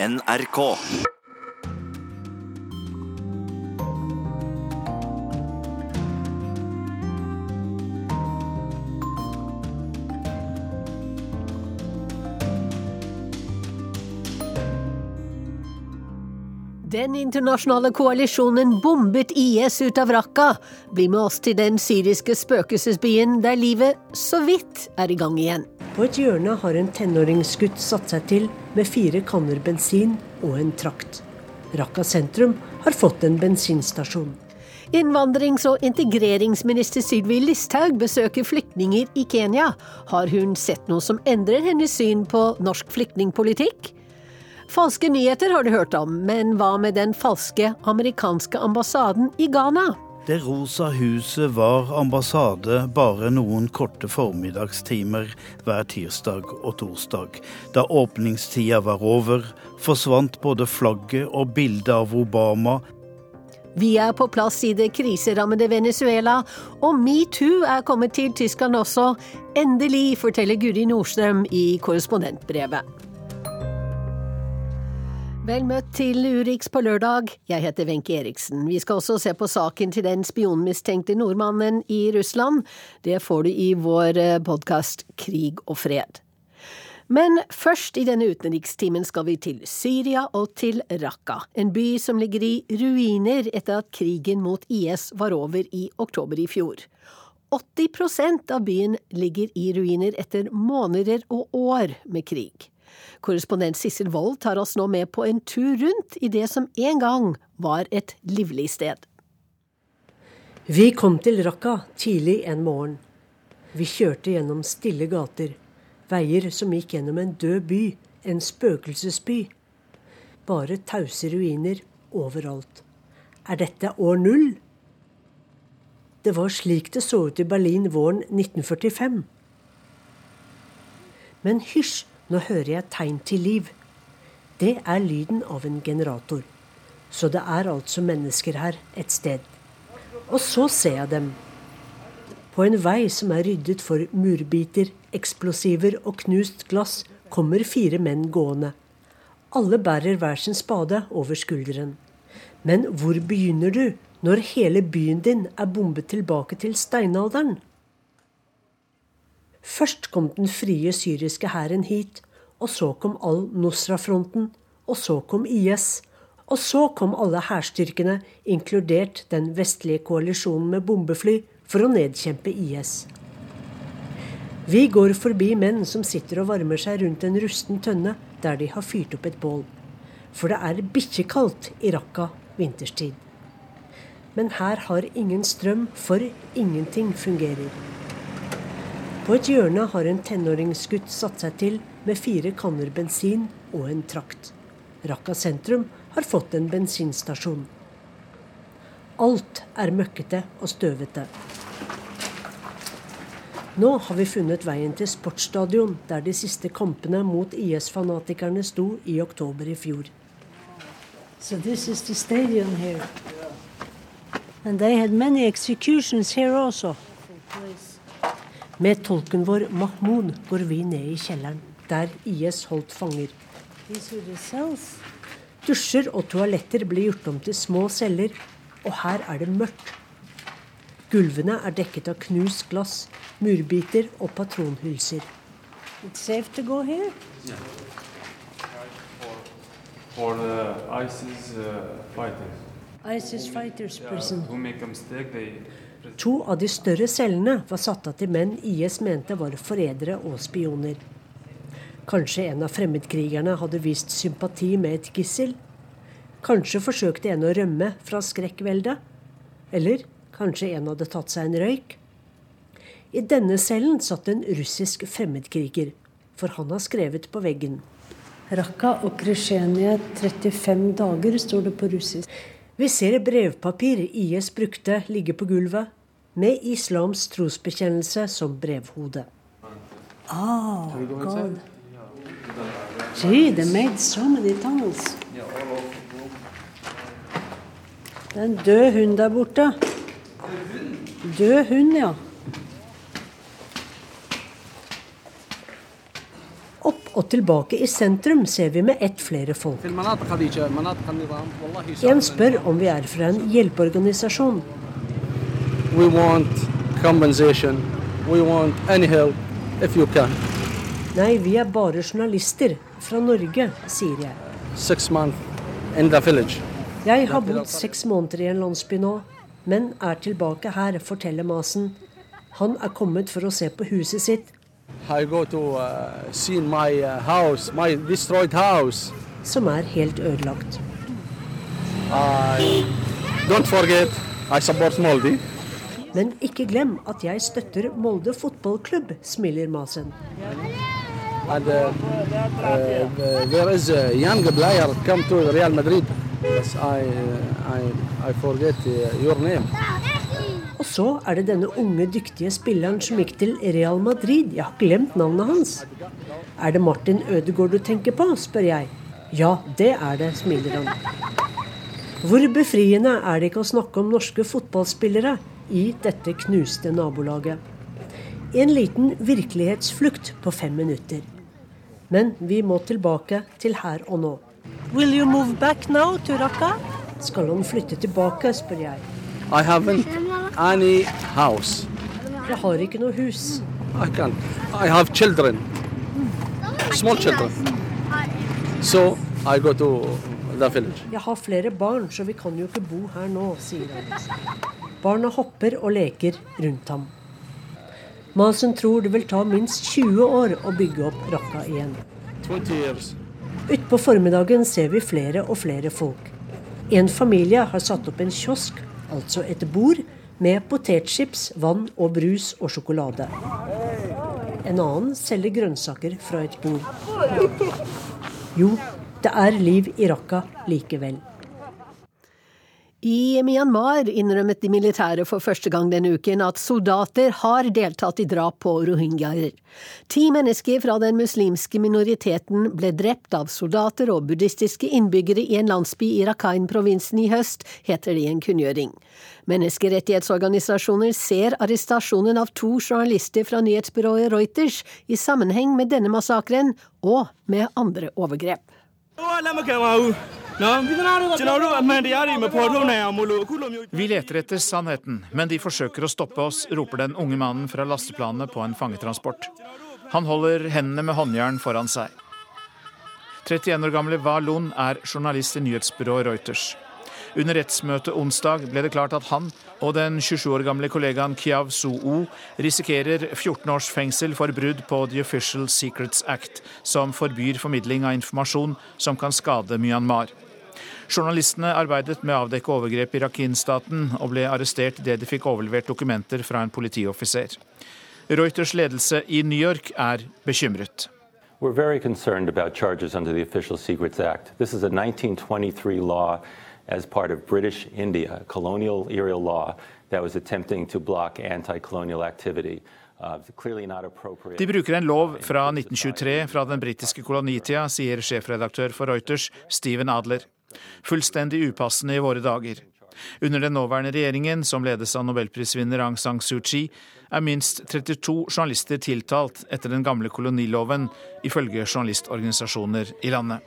NRK. Den internasjonale koalisjonen bombet IS ut av Raqqa. Bli med oss til den syriske spøkelsesbyen der livet så vidt er i gang igjen. På et hjørne har en tenåringsgutt satt seg til med fire kanner bensin og en trakt. Raqqa sentrum har fått en bensinstasjon. Innvandrings- og integreringsminister Sylvi Listhaug besøker flyktninger i Kenya. Har hun sett noe som endrer hennes syn på norsk flyktningpolitikk? Falske nyheter har du hørt om, men hva med den falske amerikanske ambassaden i Ghana? Det rosa huset var ambassade bare noen korte formiddagstimer hver tirsdag og torsdag. Da åpningstida var over, forsvant både flagget og bildet av Obama. Vi er på plass i det kriserammede Venezuela, og metoo er kommet til Tyskland også. Endelig, forteller Guri Nordstrøm i korrespondentbrevet. Vel møtt til Urix på lørdag. Jeg heter Wenche Eriksen. Vi skal også se på saken til den spionmistenkte nordmannen i Russland. Det får du i vår eh, podkast Krig og fred. Men først i denne utenrikstimen skal vi til Syria og til Raqqa, en by som ligger i ruiner etter at krigen mot IS var over i oktober i fjor. 80% av byen ligger i ruiner etter måneder og år med krig. Korrespondent Sissel Wold tar oss nå med på en tur rundt i det som en gang var et livlig sted. Vi kom til Raqqa tidlig en morgen. Vi kjørte gjennom stille gater, veier som gikk gjennom en død by, en spøkelsesby. Bare tause ruiner overalt. Er dette år null? Det var slik det så ut i Berlin våren 1945. Men hysj, nå hører jeg tegn til liv. Det er lyden av en generator. Så det er altså mennesker her et sted. Og så ser jeg dem. På en vei som er ryddet for murbiter, eksplosiver og knust glass, kommer fire menn gående. Alle bærer hver sin spade over skulderen. Men hvor begynner du når hele byen din er bombet tilbake til steinalderen? Først kom den frie syriske hæren hit, og så kom al-Nusra-fronten, og så kom IS. Og så kom alle hærstyrkene, inkludert den vestlige koalisjonen med bombefly, for å nedkjempe IS. Vi går forbi menn som sitter og varmer seg rundt en rusten tønne der de har fyrt opp et bål. For det er bikkjekaldt i Raqqa vinterstid. Men her har ingen strøm, for ingenting fungerer. På et hjørne har en tenåringsgutt satt seg til med fire kanner bensin og en trakt. Raqqa sentrum har fått en bensinstasjon. Alt er møkkete og støvete. Nå har vi funnet veien til sportsstadion, der de siste kampene mot IS-fanatikerne sto i oktober i fjor. So this is the stadium here. And they had many executions here also. Med tolken vår Mahmoud går vi ned i kjelleren, der IS holdt fanger. Dusjer og toaletter blir gjort om til små celler, og her er det mørkt. Gulvene er dekket av knust glass, murbiter og patronhylser. It's safe to go here? Yeah. For the ISIS uh, fighters. ISIS fighters prison. Who make a mistake, they To av de større cellene var satt av til menn IS mente var forrædere og spioner. Kanskje en av fremmedkrigerne hadde vist sympati med et gissel? Kanskje forsøkte en å rømme fra skrekkveldet? Eller kanskje en hadde tatt seg en røyk? I denne cellen satt en russisk fremmedkriger, for han har skrevet på veggen. Raqqa og Kresjenia 35 dager, står det på russisk. Vi ser brevpapir IS brukte ligge på gulvet, med islams trosbekjennelse som brevhode. Oh, God. Gee, they made so many tunnels. Det er en død hund der borte. Død hund, ja. Opp og tilbake i sentrum ser vi med ett flere folk. En spør om vi er fra en hjelpeorganisasjon. We want compensation. We want any help if you can. Nei, vi er bare journalister fra Norge, sier jeg. Six months in the village. Jeg har bodd seks måneder i en landsby nå, men er tilbake her, forteller Masen. Han er kommet for å se på huset sitt, I go to uh, see my uh, house, my destroyed house. som er helt ødelagt. I don't forget, I support Molde. Men ikke glem at jeg støtter Molde fotballklubb, smiler Masen. And uh, uh, there is a young player come to Real Madrid. Yes, I, uh, I, I forget uh, your name. Og så er det denne unge, dyktige spilleren som gikk til Real Madrid. Jeg har glemt navnet hans. Er det Martin Ødegaard du tenker på, spør jeg. Ja, det er det, smiler han. Hvor befriende er det ikke å snakke om norske fotballspillere i dette knuste nabolaget? En liten virkelighetsflukt på fem minutter. Men vi må tilbake til her og nå. Will you move back now Turaka? Skal han flytte tilbake, spør jeg. I haven't any house. Jeg har ikke noe hus. I can't. I have children, small children. So I go to the village. Jeg har flere barn, så vi kan jo ikke bo her nå, sier han. Barna hopper og leker rundt ham. Masen tror det vil ta minst 20 år å bygge opp Raqqa igjen. 20 years. Utpå formiddagen ser vi flere og flere folk. En familie har satt opp en kiosk, altså et bord, med potetchips, vann og brus og sjokolade. En annen selger grønnsaker fra et bord. Jo, det er liv i Raqqa likevel. I Myanmar innrømmet de militære for første gang denne uken at soldater har deltatt i drap på rohingyaer. Ti mennesker fra den muslimske minoriteten ble drept av soldater og buddhistiske innbyggere i en landsby i Rakhine-provinsen i høst, heter det i en kunngjøring. Menneskerettighetsorganisasjoner ser arrestasjonen av to journalister fra nyhetsbyrået Reuters i sammenheng med denne massakren og med andre overgrep. Vi leter etter sannheten, men de forsøker å stoppe oss, roper den unge mannen fra lasteplanet på en fangetransport. Han holder hendene med håndjern foran seg. 31 år gamle Wa Lun er journalist i nyhetsbyrået Reuters. Under rettsmøtet onsdag ble det klart at han og den 27 år gamle kollegaen Kiav So-o risikerer 14 års fengsel for brudd på The Official Secrets Act, som forbyr formidling av informasjon som kan skade Myanmar. Journalistene arbeidet med å avdekke overgrep i Rakhine-staten, og ble arrestert idet de fikk overlevert dokumenter fra en politioffiser. Reuters ledelse i New York er bekymret. We're very concerned about charges under the Official Secrets Act. This is a 1923 law as part of British India, colonial era law that was attempting to block anti-colonial activity. Uh. De bruker en lov fra 1923 fra den britiske kolonitida, sier sjefredaktør for Reuters, Steven Adler. Fullstendig upassende i våre dager. Under den nåværende regjeringen, som ledes av nobelprisvinner Aung San Suu Kyi, er minst 32 journalister tiltalt etter den gamle koloniloven, ifølge journalistorganisasjoner i landet.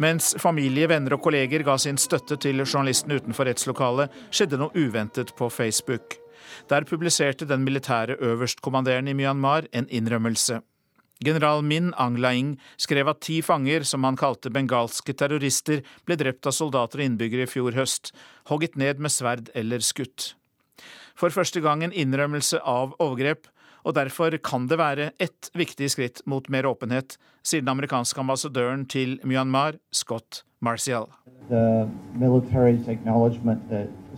Mens familie, venner og kolleger ga sin støtte til journalisten utenfor rettslokalet, skjedde noe uventet på Facebook. Der publiserte den militære øverstkommanderende i Myanmar en innrømmelse. General Min Aung Laing skrev at ti fanger, som han kalte bengalske terrorister, ble drept av soldater og innbyggere i fjor høst, hogget ned med sverd eller skutt. For første gang en innrømmelse av overgrep, og derfor kan det være ett viktig skritt mot mer åpenhet, sier den amerikanske ambassadøren til Myanmar, Scott Marcial. The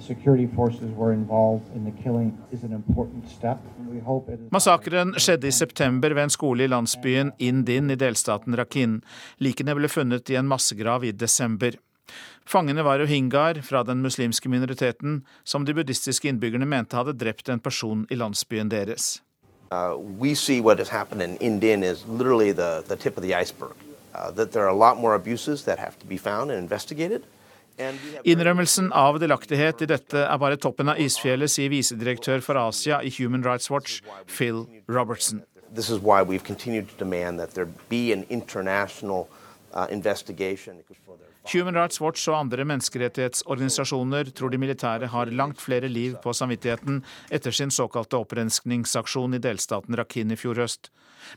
military's acknowledgement that security forces were involved in the killing is an important step. We hope it is Massakren skjedde i september ved en skole i landsbyen Indin i delstaten Rakhine. Likene ble funnet i en massegrav i desember. Fangene var rohingyaer fra den muslimske minoriteten, som de buddhistiske innbyggerne mente hadde drept en person i landsbyen deres. Uh, we see what has happened in Indin is literally the, the tip of the iceberg. Uh, that there are a lot more abuses that have to be found and investigated. Innrømmelsen av delaktighet i dette er bare toppen av isfjellet, sier visedirektør for Asia i Human Rights Watch, Phil Robertson. This is why we've continued to demand that there be an international uh, investigation. Human Rights Watch og andre menneskerettighetsorganisasjoner tror de militære har langt flere liv på samvittigheten etter sin såkalte opprenskningsaksjon i delstaten Rakhine i fjor høst.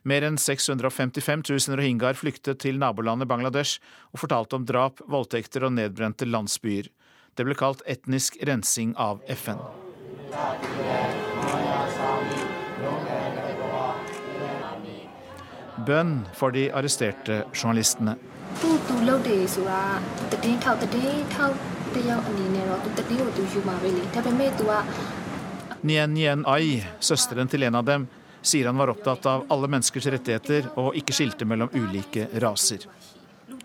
Mer enn 655 000 rohingyaer flyktet til nabolandet Bangladesh og fortalte om drap, voldtekter og nedbrente landsbyer. Det ble kalt etnisk rensing av FN. Bønn for de arresterte journalistene. သူ့သူလုပ်တယ်ဆိုတာသူတည်င်းထောက်တည်င်းထောက်တယောက်အနေနဲ့တော့သူတည်င်းကိုသူယူမှာပဲလေဒါပေမဲ့ तू က Nien Nien Ai, søsteren til en av dem, sier han var opptatt av alle menneskers rettigheter og ikke skilte mellom ulike raser.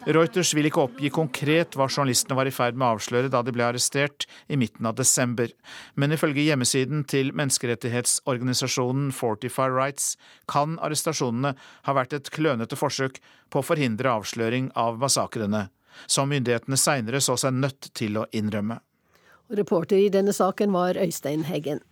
Reuters vil ikke oppgi konkret hva journalistene var i ferd med å avsløre da de ble arrestert i midten av desember, men ifølge hjemmesiden til menneskerettighetsorganisasjonen Fortify Rights kan arrestasjonene ha vært et klønete forsøk på å forhindre avsløring av massakrene, som myndighetene seinere så seg nødt til å innrømme. Reporter i denne saken var Øystein Heggen.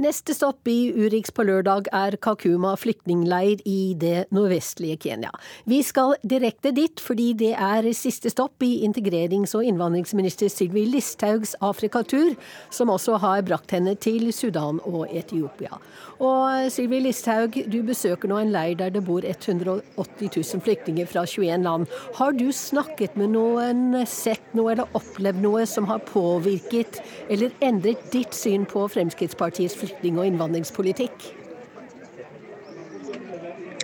Neste stopp i Urix på lørdag er Kakuma flyktningleir i det nordvestlige Kenya. Vi skal direkte dit fordi det er siste stopp i integrerings- og innvandringsminister Sylvi Listhaugs Afrikatur, som også har brakt henne til Sudan og Etiopia. Og Sylvi Listhaug, du besøker nå en leir der det bor 180 000 flyktninger fra 21 land. Har du snakket med noen, sett noe eller opplevd noe som har påvirket eller endret ditt syn på Fremskrittspartiets flyktninger? Flyktning- og innvandringspolitikk?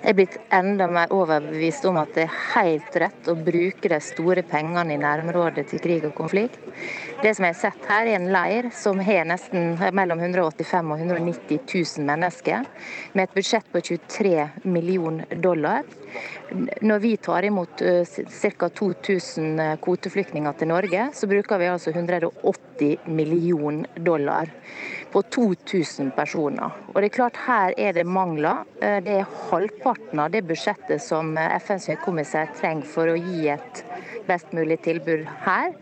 Jeg er blitt enda mer overbevist om at det er helt rett å bruke de store pengene i nærområdet til krig og konflikt. Det som jeg har sett her, er en leir som har nesten mellom 185 og 190 000 mennesker, med et budsjett på 23 millioner dollar. Når vi tar imot ca. 2000 kvoteflyktninger til Norge, så bruker vi altså 180 millioner dollar på 2000 personer. Og det er klart Her er det mangler. Det er halvparten av det budsjettet som FNs høykommissær trenger for å gi et best mulig tilbud her.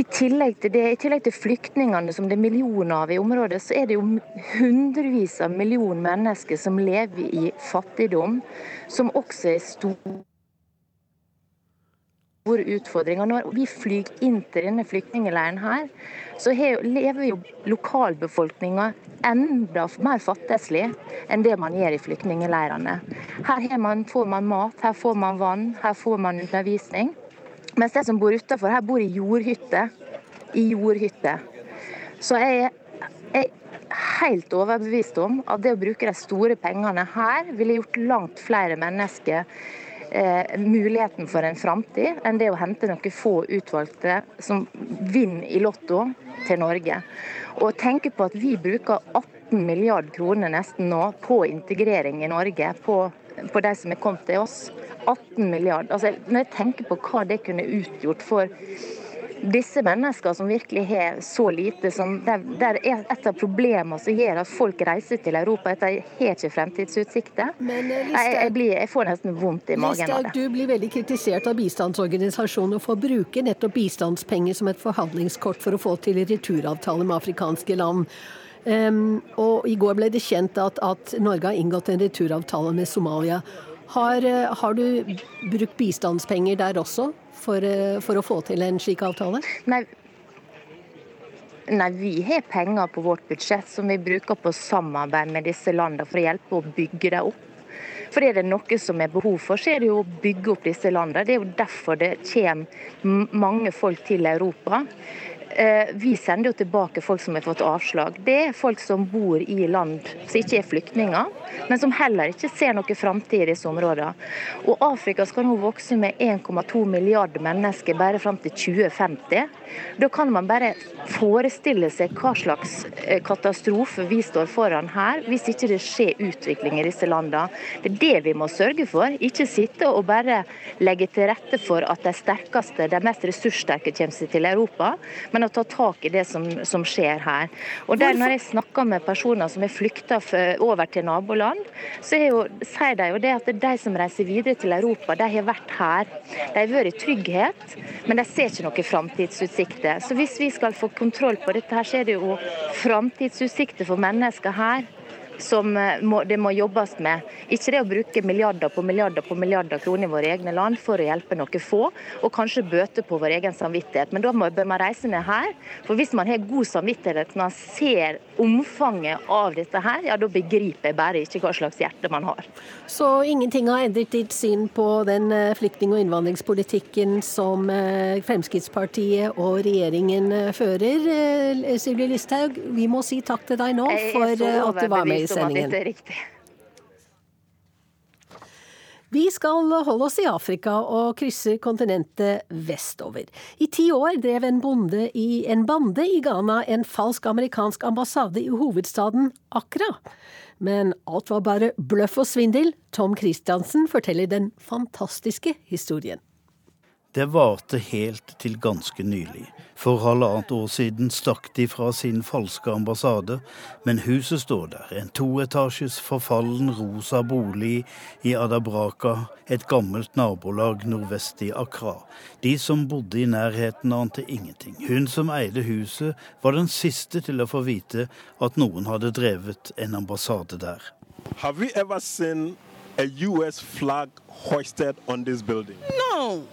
I tillegg til det, i tillegg til flyktningene som det er millioner av i området, så er det jo hundrevis av millioner mennesker som lever i fattigdom, som også er store store utfordringer. Når vi flyr inn til denne flyktningleiren her, så lever jo lokalbefolkninga enda mer fattigslig enn det man gjør i flyktningleirene. Her får man mat, her får man vann, her får man undervisning. Mens de som bor utafor her, bor i jordhytte. I jordhytte. Så jeg er helt overbevist om at det å bruke de store pengene her ville gjort langt flere mennesker eh, muligheten for en framtid enn det å hente noen få utvalgte som vinner i Lotto til Norge. Og tenke på at vi bruker 18 milliard kroner nesten nå på integrering i Norge, på, på de som er kommet til oss. 18 milliard. Altså, når jeg tenker på hva det kunne utgjort for disse menneskene som virkelig har så lite, som der, der er et av problemene som gjør at folk reiser til Europa, at de har ikke fremtidsutsikter. Men, jeg, jeg, blir, jeg, får nesten vondt i magen av det. Du blir veldig kritisert av bistandsorganisasjoner for å bruke nettopp bistandspenger som et forhandlingskort for å få til returavtale med afrikanske land. Um, og I går ble det kjent at, at Norge har inngått en returavtale med Somalia. Har, har, du brukt bistandspenger der også for, for, å få til en slik avtale? Nei. Nei, vi har penger på vårt budsjett som vi bruker på samarbeid med disse landene for å hjelpe å bygge dem opp. For er det noe som er behov for, så er det jo å bygge opp disse landene. Det er jo derfor det kommer mange folk til Europa. Vi sender jo tilbake folk som har fått avslag. Det er folk som bor i land som ikke er flyktninger, men som heller ikke ser noe framtid i disse områdene. Og Afrika skal nå vokse med 1,2 milliarder mennesker bare fram til 2050. Da kan man bare forestille seg hva slags katastrofe vi står foran her, hvis ikke det skjer utvikling i disse landene. Det er det vi må sørge for. Ikke sitte og bare legge til rette for at de sterkeste, de mest ressurssterke kommer seg til Europa. men men å ta tak i det som, som skjer her. Og der, Når jeg snakker med personer som er flykta over til naboland, så jo, sier de jo det at de som reiser videre til Europa, de har vært her. De har vært i trygghet, men de ser ikke noen framtidsutsikter. Så hvis vi skal få kontroll på dette, her, så er det jo framtidsutsikter for mennesker her som eh, må, det må jobbes med. Ikke det å bruke milliarder på milliarder på milliarder kroner i våre egne land for å hjelpe noen få, og kanskje bøte på vår egen samvittighet. Men da må, bør man reise ned her. For hvis man har god samvittighet når man ser omfanget av dette her, ja da begriper jeg bare ikke hva slags hjerte man har. Så ingenting har endret ditt syn på den eh, flyktning- og innvandringspolitikken som eh, Fremskrittspartiet og regjeringen fører. Sylvi Listhaug, vi må si takk til deg nå for at du var med i sendingen. Vi skal holde oss i Afrika og krysse kontinentet vestover. I ti år drev en, bonde i, en bande i Ghana en falsk amerikansk ambassade i hovedstaden Accra. Men alt var bare bløff og svindel. Tom Christiansen forteller den fantastiske historien. Det varte helt til ganske nylig. For halvannet år siden stakk de fra sin falske ambassade, men huset står der. En toetasjes forfallen rosa bolig i Adabraka, et gammelt nabolag nordvest i Accra. De som bodde i nærheten, ante ingenting. Hun som eide huset, var den siste til å få vite at noen hadde drevet en ambassade der. Have you ever seen a US flag hoisted on this building? No.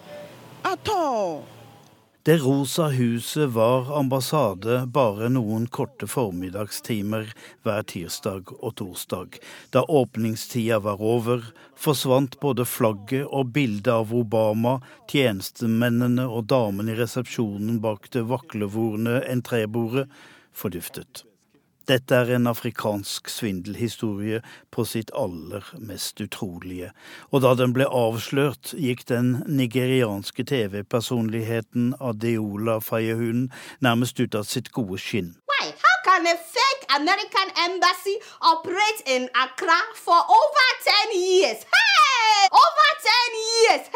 Det rosa huset var ambassade bare noen korte formiddagstimer hver tirsdag og torsdag. Da åpningstida var over, forsvant både flagget og bildet av Obama, tjenestemennene og damene i resepsjonen bak det vaklevorne entrébordet forduftet. Dette er en afrikansk svindelhistorie på sitt aller mest utrolige, og da den ble avslørt, gikk den nigerianske TV-personligheten Adeola Fayehun nærmest ut av sitt gode skinn. Why? How can a fake American embassy operate in Accra for over 10 years? Hey! Over ten years!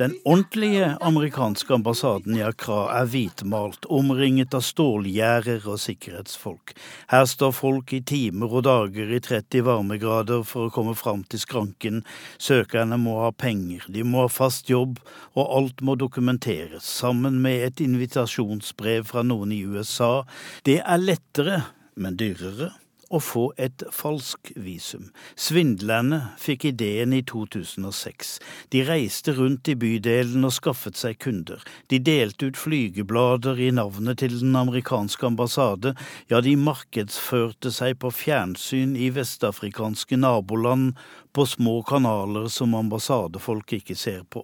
Den ordentlige amerikanske ambassaden i Accra er hvitmalt, omringet av stålgjerder og sikkerhetsfolk. Her står folk i timer og dager i 30 varmegrader for å komme fram til skranken. Søkerne må ha penger, de må ha fast jobb, og alt må dokumenteres, sammen med et invitasjonsbrev fra noen i USA. Det er lettere, men dyrere å få et falsk visum. Svindlerne fikk ideen i 2006. De reiste rundt i bydelen og skaffet seg kunder. De delte ut flygeblader i navnet til den amerikanske ambassade, ja, de markedsførte seg på fjernsyn i vestafrikanske naboland, på små kanaler som ambassadefolk ikke ser på.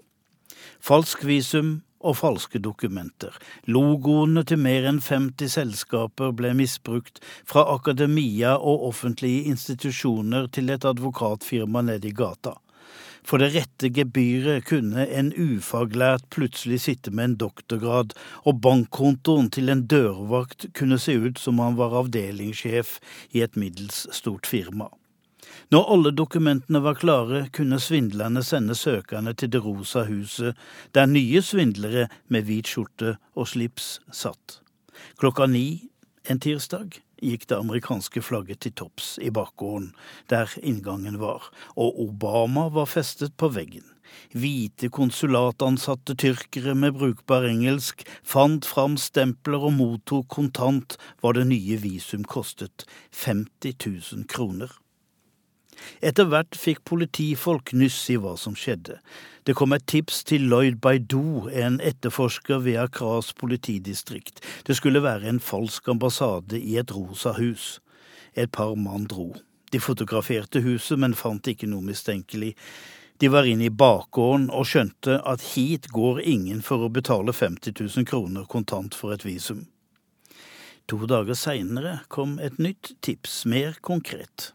Falsk visum, og falske dokumenter. Logoene til mer enn 50 selskaper ble misbrukt, fra akademia og offentlige institusjoner til et advokatfirma nede i gata. For det rette gebyret kunne en ufaglært plutselig sitte med en doktorgrad, og bankkontoen til en dørvakt kunne se ut som han var avdelingssjef i et middels stort firma. Når alle dokumentene var klare, kunne svindlerne sende søkerne til Det rosa huset, der nye svindlere med hvit skjorte og slips satt. Klokka ni en tirsdag gikk det amerikanske flagget til topps i bakgården, der inngangen var, og Obama var festet på veggen. Hvite konsulatansatte tyrkere med brukbar engelsk fant fram stempler og mottok kontant hva det nye visum kostet, 50 000 kroner. Etter hvert fikk politifolk nyss i hva som skjedde. Det kom et tips til Lloyd Baidu, en etterforsker ved Akras politidistrikt. Det skulle være en falsk ambassade i et rosa hus. Et par mann dro. De fotograferte huset, men fant ikke noe mistenkelig. De var inne i bakgården og skjønte at hit går ingen for å betale 50 000 kroner kontant for et visum. To dager seinere kom et nytt tips, mer konkret.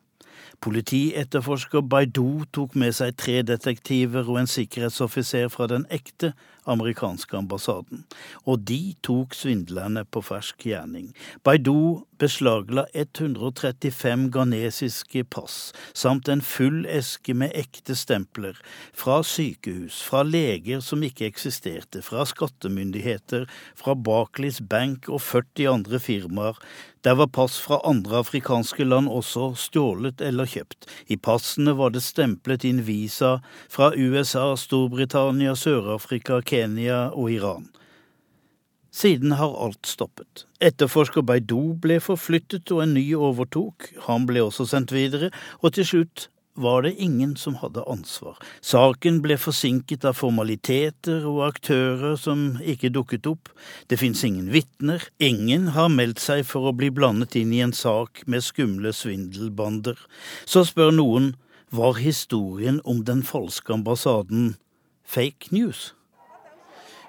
Politietterforsker Baidu tok med seg tre detektiver og en sikkerhetsoffiser fra den ekte amerikanske ambassaden, og de tok svindlerne på fersk gjerning. Baidu beslagla 135 ghanesiske pass samt en full eske med ekte stempler fra sykehus, fra leger som ikke eksisterte, fra skattemyndigheter, fra Barclays Bank og 40 andre firmaer. Der var pass fra andre afrikanske land også stjålet eller kjøpt. I passene var det stemplet inn visa fra USA, Storbritannia, Sør-Afrika, Kenya og Iran. Siden har alt stoppet. Etterforsker Beidou ble forflyttet og en ny overtok. Han ble også sendt videre, og til slutt var det ingen som hadde ansvar. Saken ble forsinket av formaliteter og aktører som ikke dukket opp. Det fins ingen vitner. Ingen har meldt seg for å bli blandet inn i en sak med skumle svindelbander. Så spør noen var historien om den falske ambassaden fake news?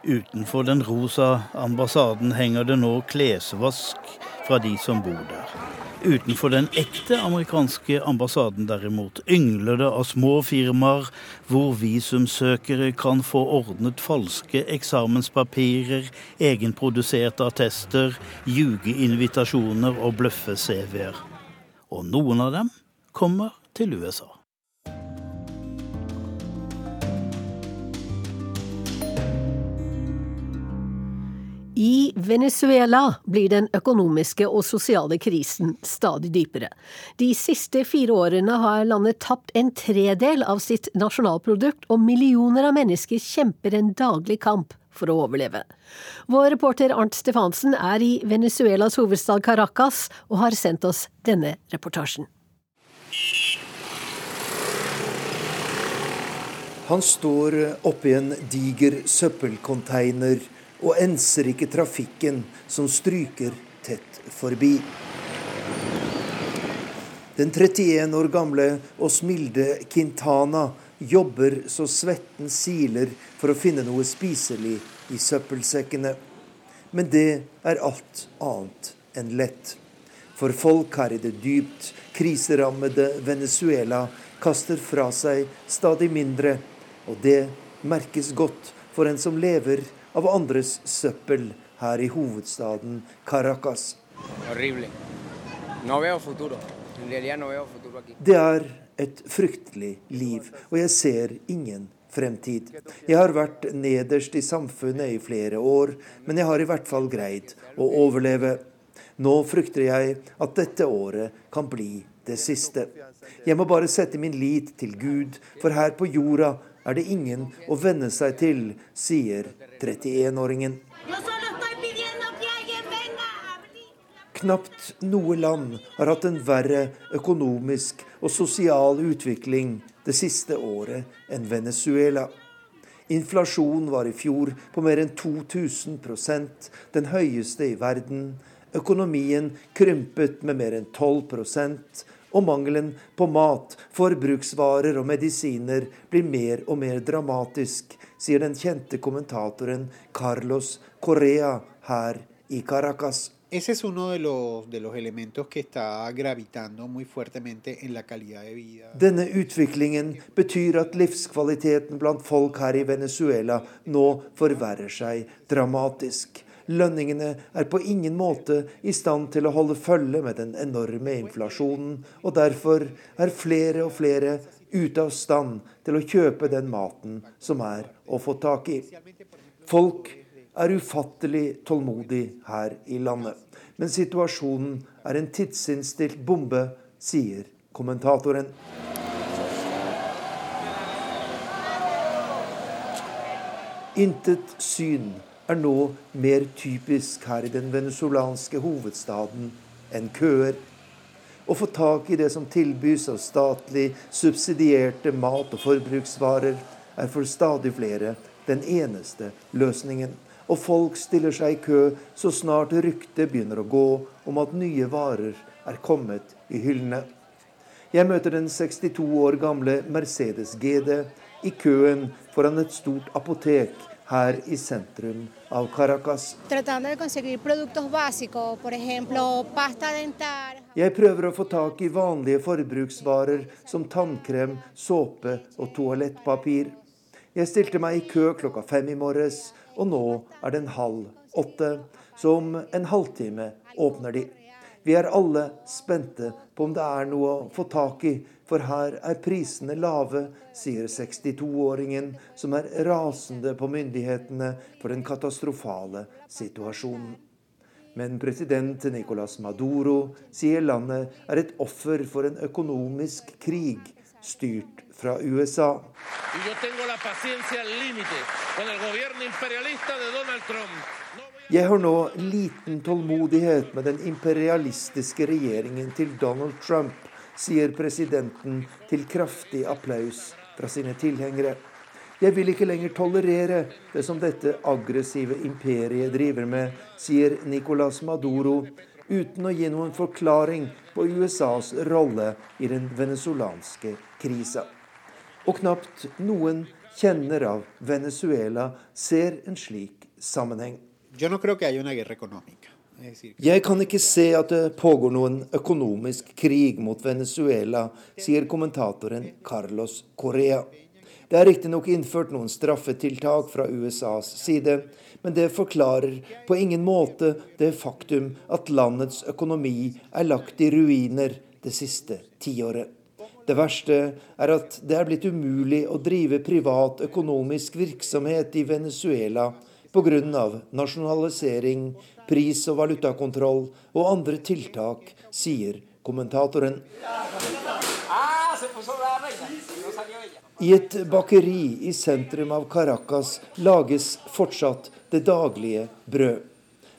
Utenfor den rosa ambassaden henger det nå klesvask fra de som bor der. Utenfor den ekte amerikanske ambassaden derimot yngler det av små firmaer hvor visumsøkere kan få ordnet falske eksamenspapirer, egenproduserte attester, ljugeinvitasjoner og bløffe-CV-er. Og noen av dem kommer til USA. I Venezuela blir den økonomiske og sosiale krisen stadig dypere. De siste fire årene har landet tapt en tredel av sitt nasjonalprodukt, og millioner av mennesker kjemper en daglig kamp for å overleve. Vår reporter Arnt Stefansen er i Venezuelas hovedstad Caracas og har sendt oss denne reportasjen. Han står oppi en diger søppelcontainer og enser ikke trafikken som stryker tett forbi. Den 31 år gamle Osmilde Quintana jobber så svetten siler for å finne noe spiselig i søppelsekkene. Men det er alt annet enn lett. For folk her i det dypt kriserammede Venezuela kaster fra seg stadig mindre, og det merkes godt for en som lever av andres søppel her i hovedstaden Caracas. Det er et fryktelig liv, og jeg ser ingen fremtid. Jeg har vært nederst i samfunnet i flere år, men jeg har i hvert fall greid å overleve. Nå frykter jeg at dette året kan bli det siste. Jeg må bare sette min lit til Gud, for her på jorda er det ingen å venne seg til, sier 31-åringen. Knapt noe land har hatt en verre økonomisk og sosial utvikling det siste året enn Venezuela. Inflasjon var i fjor på mer enn 2000% den høyeste i verden. Økonomien krympet med mer enn 12 og mangelen på mat, forbruksvarer og medisiner blir mer og mer dramatisk, sier den kjente kommentatoren Carlos Correa her i Caracas. Ese es uno de los, de los elementos que está gravitando muy fuertemente en la calidad de vida. Denne utviklingen betyr at livskvaliteten blant folk her i Venezuela nå forverrer seg dramatisk. Lønningene er på ingen måte i stand til å holde følge med den enorme inflasjonen, og derfor er flere og flere ute av stand til å kjøpe den maten som er å få tak i. Folk er ufattelig tålmodig her i landet. Men situasjonen er en tidsinnstilt bombe, sier kommentatoren. Intet syn er nå mer typisk her i den venezuelanske hovedstaden enn køer. Å få tak i det som tilbys av statlig subsidierte mat- og forbruksvarer, er for stadig flere den eneste løsningen. Og folk stiller seg i kø så snart ryktet begynner å gå om at nye varer er kommet i hyllene. Jeg møter den 62 år gamle Mercedes GD i køen foran et stort apotek her i sentrum av Caracas. Jeg prøver å få tak i vanlige forbruksvarer som tannkrem, såpe og toalettpapir. Jeg stilte meg i kø klokka fem i morges, og nå er den halv åtte. Så om en halvtime åpner de. Vi er alle spente på om det er noe å få tak i, for her er prisene lave, sier 62-åringen, som er rasende på myndighetene for den katastrofale situasjonen. Men president Nicolas Maduro sier landet er et offer for en økonomisk krig styrt fra USA. Jeg har nå liten tålmodighet med den imperialistiske regjeringen til Donald Trump, sier presidenten til kraftig applaus fra sine tilhengere. Jeg vil ikke lenger tolerere det som dette aggressive imperiet driver med, sier Nicolas Maduro, uten å gi noen forklaring på USAs rolle i den venezuelanske krisa. Og knapt noen kjenner av Venezuela ser en slik sammenheng. Jeg kan ikke se at det pågår noen økonomisk krig mot Venezuela, sier kommentatoren Carlos Correa. Det er riktignok innført noen straffetiltak fra USAs side, men det forklarer på ingen måte det faktum at landets økonomi er lagt i ruiner det siste tiåret. Det verste er at det er blitt umulig å drive privat økonomisk virksomhet i Venezuela pga. nasjonalisering, pris- og valutakontroll og andre tiltak, sier kommentatoren. I et bakeri i sentrum av Caracas lages fortsatt det daglige brød.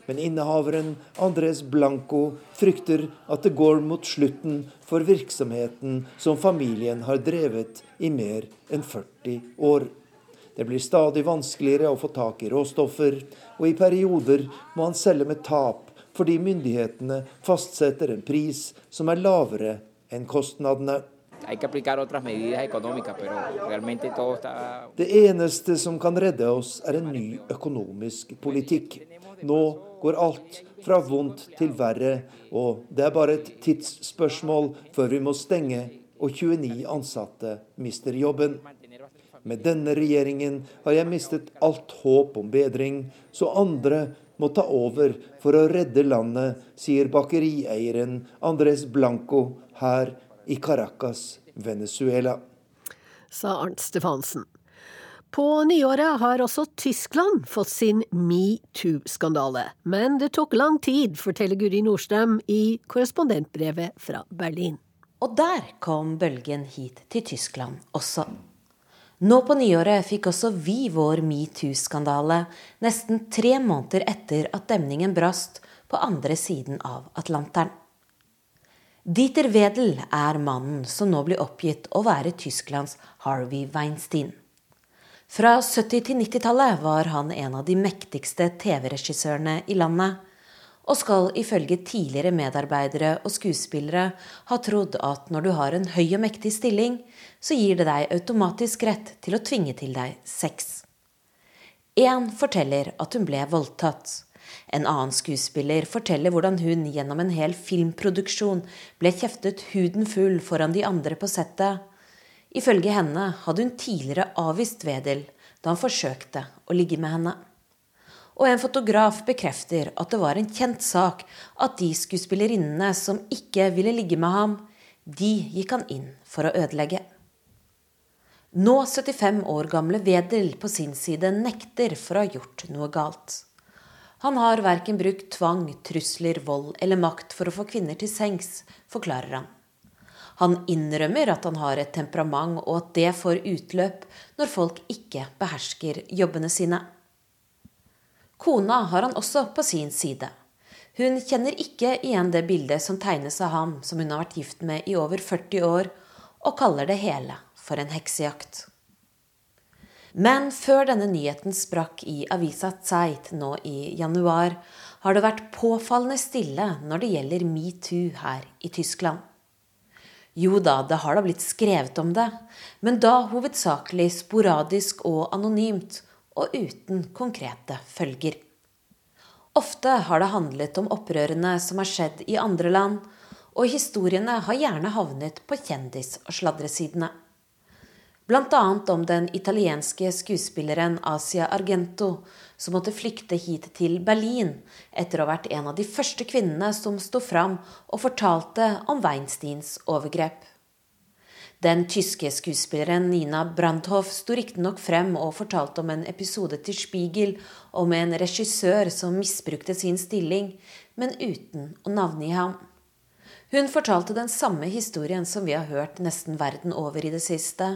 Men innehaveren Andres Blanco frykter at det går mot slutten for virksomheten som familien har drevet i mer enn 40 år. Det blir stadig vanskeligere å få tak i råstoffer, og i perioder må han selge med tap fordi myndighetene fastsetter en pris som er lavere enn kostnadene. Det eneste som kan redde oss, er en ny økonomisk politikk. Nå går alt fra vondt til verre, og det er bare et tidsspørsmål før vi må stenge og 29 ansatte mister jobben. Med denne regjeringen har jeg mistet alt håp om bedring, så andre må ta over for å redde landet, sier bakerieieren Andres Blanco her i Caracas, Venezuela. Sa Arnt Stefansen. På nyåret har også Tyskland fått sin metoo-skandale. Men det tok lang tid, forteller Guri Nordstrøm i korrespondentbrevet fra Berlin. Og der kom bølgen hit til Tyskland også. Nå på nyåret fikk også vi vår metoo-skandale, nesten tre måneder etter at demningen brast på andre siden av Atlanteren. Dieter Wedel er mannen som nå blir oppgitt å være Tysklands Harvey Weinstein. Fra 70- til 90-tallet var han en av de mektigste TV-regissørene i landet, og skal ifølge tidligere medarbeidere og skuespillere ha trodd at når du har en høy og mektig stilling, så gir det deg automatisk rett til å tvinge til deg sex. Én forteller at hun ble voldtatt. En annen skuespiller forteller hvordan hun gjennom en hel filmproduksjon ble kjeftet huden full foran de andre på settet. Ifølge henne hadde hun tidligere avvist Wedel da han forsøkte å ligge med henne. Og en fotograf bekrefter at det var en kjent sak at de skuespillerinnene som ikke ville ligge med ham, de gikk han inn for å ødelegge. Nå 75 år gamle Wedel på sin side nekter for å ha gjort noe galt. Han har verken brukt tvang, trusler, vold eller makt for å få kvinner til sengs, forklarer han. Han innrømmer at han har et temperament, og at det får utløp når folk ikke behersker jobbene sine. Kona har han også på sin side. Hun kjenner ikke igjen det bildet som tegnes av ham som hun har vært gift med i over 40 år, og kaller det hele for en heksejakt. Men før denne nyheten sprakk i avisa Zeit nå i januar, har det vært påfallende stille når det gjelder metoo her i Tyskland. Jo da, det har da blitt skrevet om det, men da hovedsakelig sporadisk og anonymt, og uten konkrete følger. Ofte har det handlet om opprørene som har skjedd i andre land, og historiene har gjerne havnet på kjendis- og sladresidene. Annet om den italienske skuespilleren Asia Argento, som måtte flykte hit til Berlin etter å ha vært en av de første kvinnene som sto fram og fortalte om Weinsteins overgrep. Den tyske skuespilleren Nina Brandhoff sto riktignok frem og fortalte om en episode til Spiegel om en regissør som misbrukte sin stilling, men uten å navngi ham. Hun fortalte den samme historien som vi har hørt nesten verden over i det siste.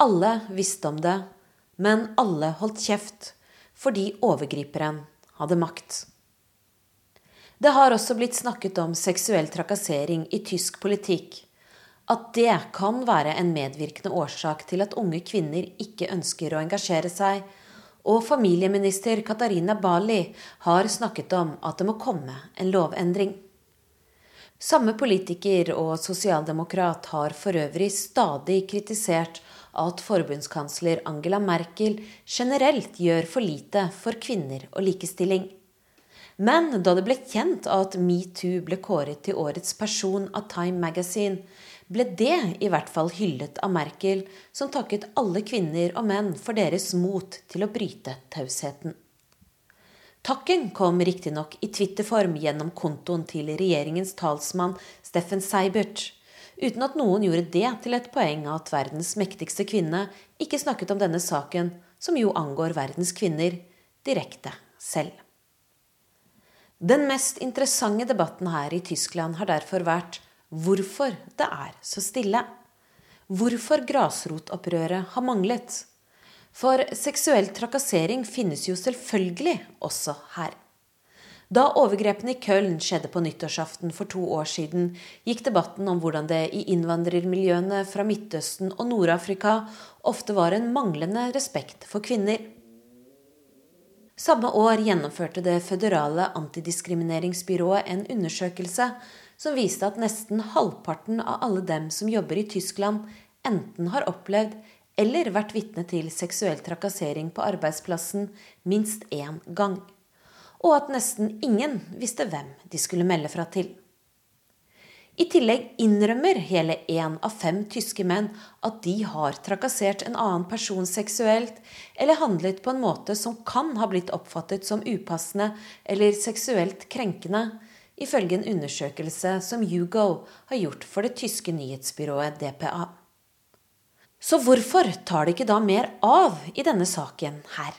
Alle visste om det, men alle holdt kjeft fordi overgriperen hadde makt. Det har også blitt snakket om seksuell trakassering i tysk politikk. At det kan være en medvirkende årsak til at unge kvinner ikke ønsker å engasjere seg, og familieminister Katarina Bali har snakket om at det må komme en lovendring. Samme politiker og sosialdemokrat har for øvrig stadig kritisert at forbundskansler Angela Merkel generelt gjør for lite for kvinner og likestilling. Men da det ble kjent at metoo ble kåret til årets person av Time Magazine, ble det i hvert fall hyllet av Merkel, som takket alle kvinner og menn for deres mot til å bryte tausheten. Takken kom riktignok i Twitter-form gjennom kontoen til regjeringens talsmann Steffen Seibert uten at noen gjorde det til et poeng at verdens mektigste kvinne ikke snakket om denne saken, som jo angår verdens kvinner, direkte selv. Den mest interessante debatten her i Tyskland har derfor vært hvorfor det er så stille. Hvorfor grasrotopprøret har manglet. For seksuell trakassering finnes jo selvfølgelig også her. Da overgrepene i Köln skjedde på nyttårsaften for to år siden, gikk debatten om hvordan det i innvandrermiljøene fra Midtøsten og Nord-Afrika ofte var en manglende respekt for kvinner. Samme år gjennomførte det føderale antidiskrimineringsbyrået en undersøkelse som viste at nesten halvparten av alle dem som jobber i Tyskland, enten har opplevd eller vært vitne til seksuell trakassering på arbeidsplassen minst én gang og at nesten ingen visste hvem de skulle melde fra til. I tillegg innrømmer hele én av fem tyske menn at de har trakassert en annen person seksuelt, eller handlet på en måte som kan ha blitt oppfattet som upassende eller seksuelt krenkende, ifølge en undersøkelse som Hugo har gjort for det tyske nyhetsbyrået DPA. Så hvorfor tar det ikke da mer av i denne saken her?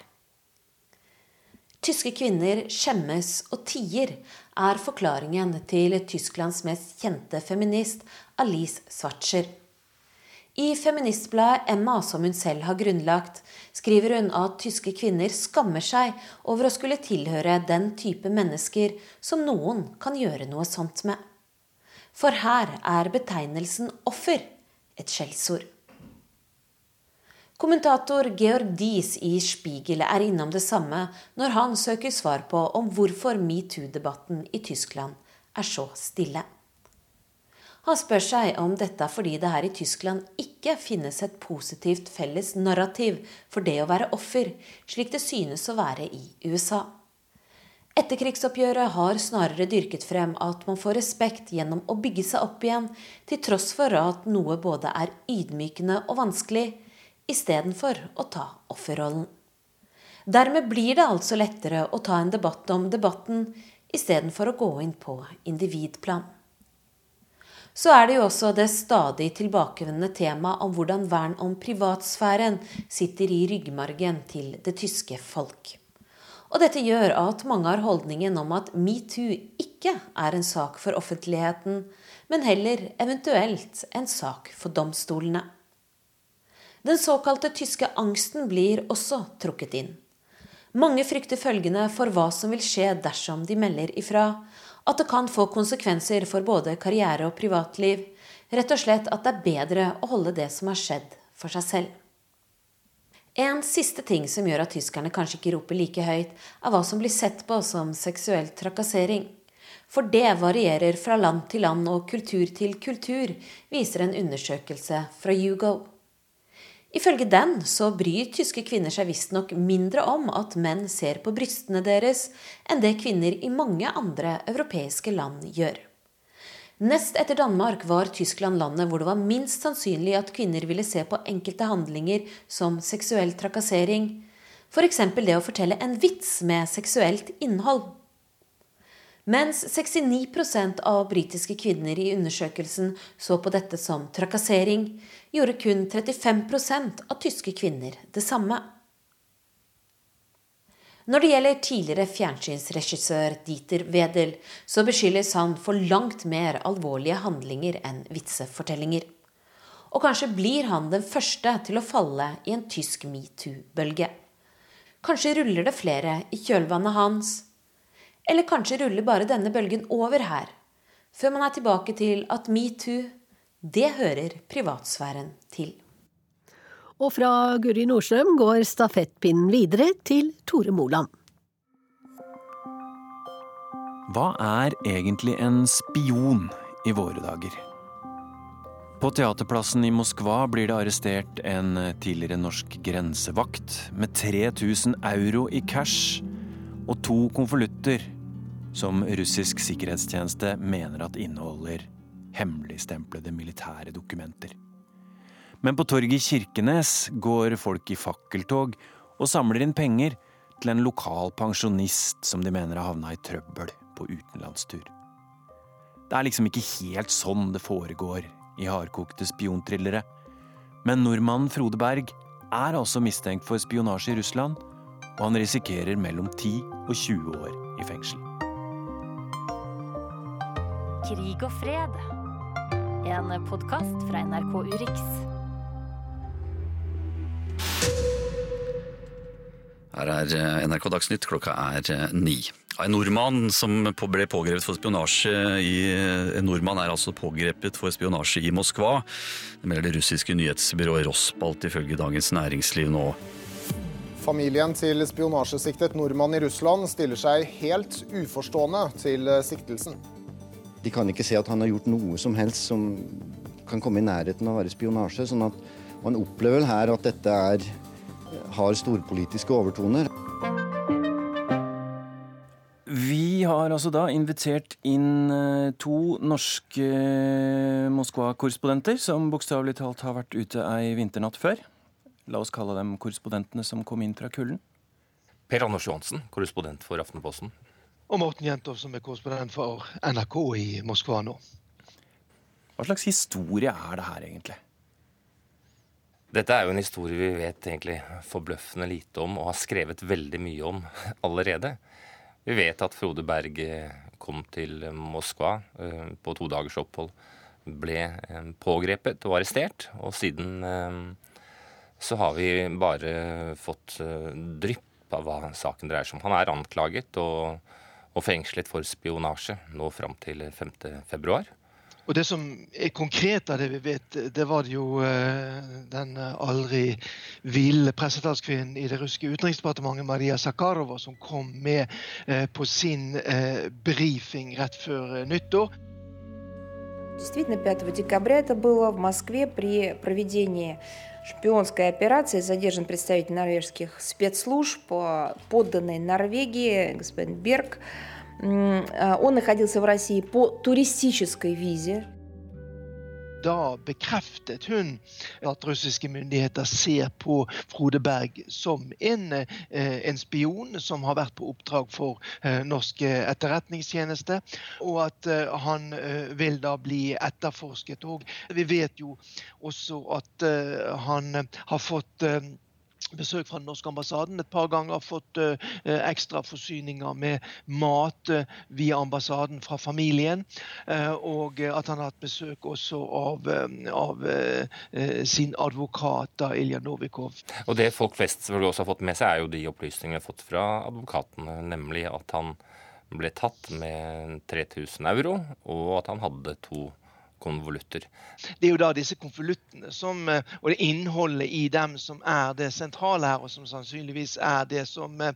Tyske kvinner skjemmes og tier, er forklaringen til Tysklands mest kjente feminist, Alice Schwarzer. I feministbladet Emma, som hun selv har grunnlagt, skriver hun at tyske kvinner skammer seg over å skulle tilhøre den type mennesker som noen kan gjøre noe sånt med. For her er betegnelsen offer et skjellsord. Kommentator Georg Dies i Spiegel er innom det samme når han søker svar på om hvorfor metoo-debatten i Tyskland er så stille. Han spør seg om dette er fordi det her i Tyskland ikke finnes et positivt felles narrativ for det å være offer, slik det synes å være i USA. Etterkrigsoppgjøret har snarere dyrket frem at man får respekt gjennom å bygge seg opp igjen, til tross for at noe både er ydmykende og vanskelig, istedenfor å ta offerrollen. Dermed blir det altså lettere å ta en debatt om debatten istedenfor å gå inn på individplan. Så er det jo også det stadig tilbakevendende temaet om hvordan vern om privatsfæren sitter i ryggmargen til det tyske folk. Og dette gjør at mange har holdningen om at metoo ikke er en sak for offentligheten, men heller eventuelt en sak for domstolene. Den såkalte tyske angsten blir også trukket inn. Mange frykter følgende for hva som vil skje dersom de melder ifra. At det kan få konsekvenser for både karriere og privatliv. Rett og slett at det er bedre å holde det som har skjedd, for seg selv. En siste ting som gjør at tyskerne kanskje ikke roper like høyt, er hva som blir sett på som seksuell trakassering. For det varierer fra land til land og kultur til kultur, viser en undersøkelse fra Hugo. Ifølge den så bryr tyske kvinner seg visstnok mindre om at menn ser på brystene deres, enn det kvinner i mange andre europeiske land gjør. Nest etter Danmark var Tyskland landet hvor det var minst sannsynlig at kvinner ville se på enkelte handlinger som seksuell trakassering, f.eks. det å fortelle en vits med seksuelt innhold. Mens 69% av britiske kvinner i undersøkelsen så på dette som trakassering, gjorde kun 35% av tyske kvinner det samme. Når det gjelder tidligere fjernsynsregissør Dieter Wedel, så beskyldes han for langt mer alvorlige handlinger enn vitsefortellinger. Og kanskje blir han den første til å falle i en tysk metoo-bølge. Kanskje ruller det flere i kjølvannet hans. Eller kanskje ruller bare denne bølgen over her, før man er tilbake til at metoo, det hører privatsfæren til. Og fra Guri Nordstrøm går stafettpinnen videre til Tore Moland. Hva er egentlig en spion i våre dager? På Teaterplassen i Moskva blir det arrestert en tidligere norsk grensevakt med 3000 euro i cash og to konvolutter som russisk sikkerhetstjeneste mener at inneholder hemmeligstemplede militære dokumenter. Men på torget i Kirkenes går folk i fakkeltog og samler inn penger til en lokal pensjonist som de mener har havna i trøbbel på utenlandstur. Det er liksom ikke helt sånn det foregår i hardkokte spionthrillere. Men nordmannen Frode Berg er altså mistenkt for spionasje i Russland, og han risikerer mellom 10 og 20 år i fengsel. Krig og fred. En podkast fra NRK Urix. Her er eh, NRK Dagsnytt, klokka er eh, ni. En nordmann som ble pågrepet for spionasje i En nordmann er altså pågrepet for spionasje i Moskva. Det melder det russiske nyhetsbyrået Rospalt ifølge Dagens Næringsliv nå. Familien til spionasjesiktet nordmann i Russland stiller seg helt uforstående til eh, siktelsen. De kan ikke se at han har gjort noe som helst som kan komme i nærheten av å være spionasje. sånn at Man opplever vel her at dette er har storpolitiske overtoner. Vi har altså da invitert inn eh, to norske eh, Moskva-korrespondenter som bokstavelig talt har vært ute ei vinternatt før. La oss kalle dem korrespondentene som kom inn fra kulden. Per Anders Johansen, korrespondent for Aftenposten. Og Morten Jentov som er korrespondent for NRK i Moskva nå. Hva slags historie er det her, egentlig? Dette er jo en historie vi vet egentlig forbløffende lite om, og har skrevet veldig mye om allerede. Vi vet at Frode Berg eh, kom til Moskva eh, på to dagers opphold. Ble eh, pågrepet og arrestert, og siden så har vi bare fått drypp av hva saken dreier seg om. Han er anklaget og, og fengslet for spionasje nå fram til 5. februar. Og Det som er konkret av det vi vet, det var det jo eh, den aldri ville pressetalskvinnen i det russiske utenriksdepartementet, Maria Zakharova, som kom med eh, på sin eh, brifing rett før nyttår. Действительно, 5 декабря это было в Москве при проведении шпионской операции. Задержан представитель норвежских спецслужб, подданный Норвегии, господин Берг. Он находился в России по туристической визе. Da bekreftet hun at russiske myndigheter ser på Frode Berg som en, eh, en spion som har vært på oppdrag for eh, norsk etterretningstjeneste, og at eh, han vil da bli etterforsket. Og vi vet jo også at han har fått besøk fra den norske ambassaden et par ganger. Fått uh, ekstra forsyninger med mat uh, via ambassaden fra familien. Og at han har hatt besøk også av, av sin advokat, da, Ilja Novikov. Og Det folk flest selvfølgelig også har fått med seg, er jo de opplysningene fått fra advokatene. Nemlig at han ble tatt med 3000 euro, og at han hadde to konvolutter. Det er jo da disse konvoluttene eh, og det innholdet i dem som er det sentrale her, og som sannsynligvis er det som eh,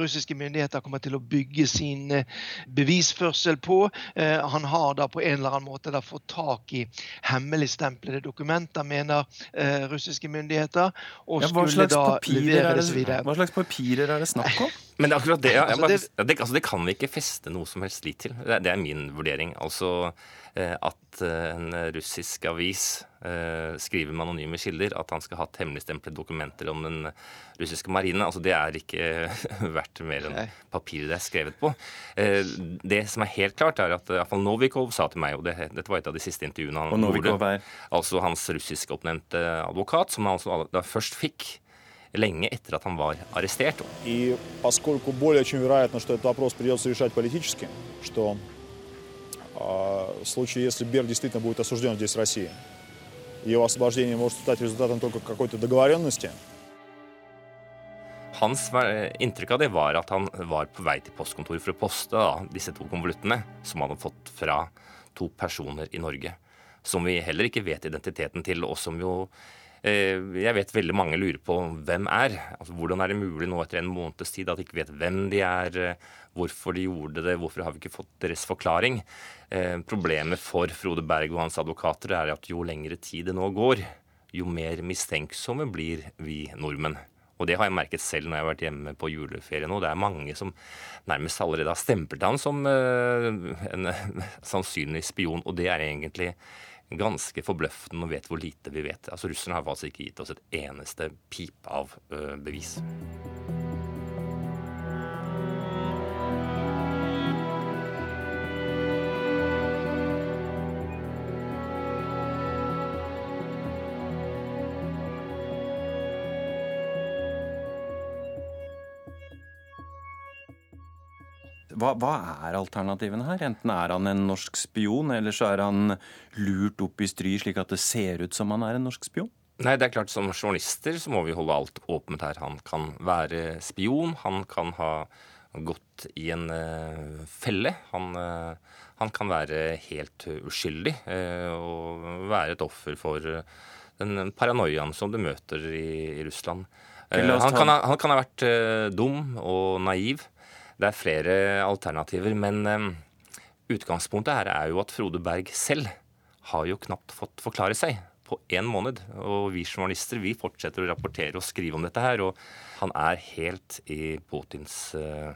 russiske myndigheter kommer til å bygge sin eh, bevisførsel på. Han har da på en eller annen måte da fått tak i hemmeligstemplede dokumenter, mener russiske myndigheter. og ja, hva, slags papirer det, hva slags papirer er det snakk om? Men det er akkurat det, ja, altså, det, altså, det, kan vi ikke feste noe som helst lit til. Det, det er min vurdering. Altså at Eh, en russisk avis eh, skriver med anonyme kilder at han skal ha hemmeligstemplede dokumenter om den russiske marine. Altså, det er ikke verdt mer enn papiret det er skrevet på. Eh, det som er helt klart, er at iallfall Novikov sa til meg, og det, dette var et av de siste intervjuene han gjorde, altså hans russiskoppnevnte advokat, som han altså da først fikk lenge etter at han var arrestert. И поскольку более чем вероятно, что этот вопрос придется решать политически, что в случае, если Берг действительно будет осужден здесь, в России, его освобождение может стать результатом только какой-то договоренности. Hans inntrykk av det var at han var på vei til postkontoret for å poste da, disse to konvoluttene som han hadde fått fra to personer i Norge. Som vi heller ikke vet identiteten til, og som jo Eh, jeg vet veldig mange lurer på hvem er. Altså, hvordan er det mulig nå etter en måneds tid at de ikke vet hvem de er, eh, hvorfor de gjorde det, hvorfor har vi ikke fått deres forklaring? Eh, problemet for Frode Berg og hans advokater er at jo lengre tid det nå går, jo mer mistenksomme blir vi nordmenn. Og det har jeg merket selv når jeg har vært hjemme på juleferie nå. Det er mange som nærmest allerede har stemplet han som en sannsynlig spion, og det er egentlig ganske forbløffende og vet hvor lite vi vet. Altså Russerne har faktisk ikke gitt oss et eneste pip av uh, bevis. Hva, hva, er alternativene her? Enten er han en norsk spion, eller så er han lurt opp i stry slik at det ser ut som han er en norsk spion? Nei, det er klart Som journalister så må vi holde alt åpent her. Han kan være spion. Han kan ha gått i en uh, felle. Han, uh, han, kan være helt uskyldig uh, og være et offer for den paranoiaen som du møter i, i Russland. Han kan, ha, han, kan ha, vært dum og naiv. Det er flere alternativer, men um, utgangspunktet her er jo at Frode Berg selv har jo knapt fått forklare seg på én måned. Og vi journalister vi fortsetter å rapportere og skrive om dette her. Og han er helt i Putins uh,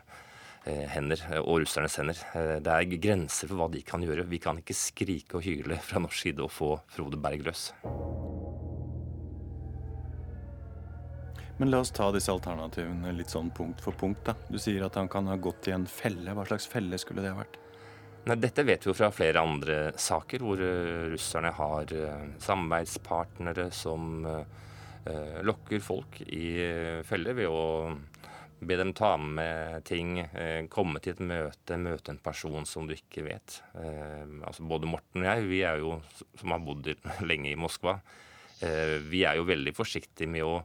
hender og russernes hender. Det er grenser for hva de kan gjøre. Vi kan ikke skrike og hyle fra norsk side og få Frode Berg løs. Men la oss ta disse alternativene litt sånn punkt for punkt. da. Du sier at han kan ha gått i en felle. Hva slags felle skulle det ha vært? Nei, Dette vet vi jo fra flere andre saker, hvor uh, russerne har uh, samarbeidspartnere som uh, lokker folk i feller ved å be dem ta med ting, komme til et møte, møte en person som du ikke vet. altså Både Morten og jeg, vi er jo, som har bodd lenge i Moskva, vi er jo veldig forsiktige med å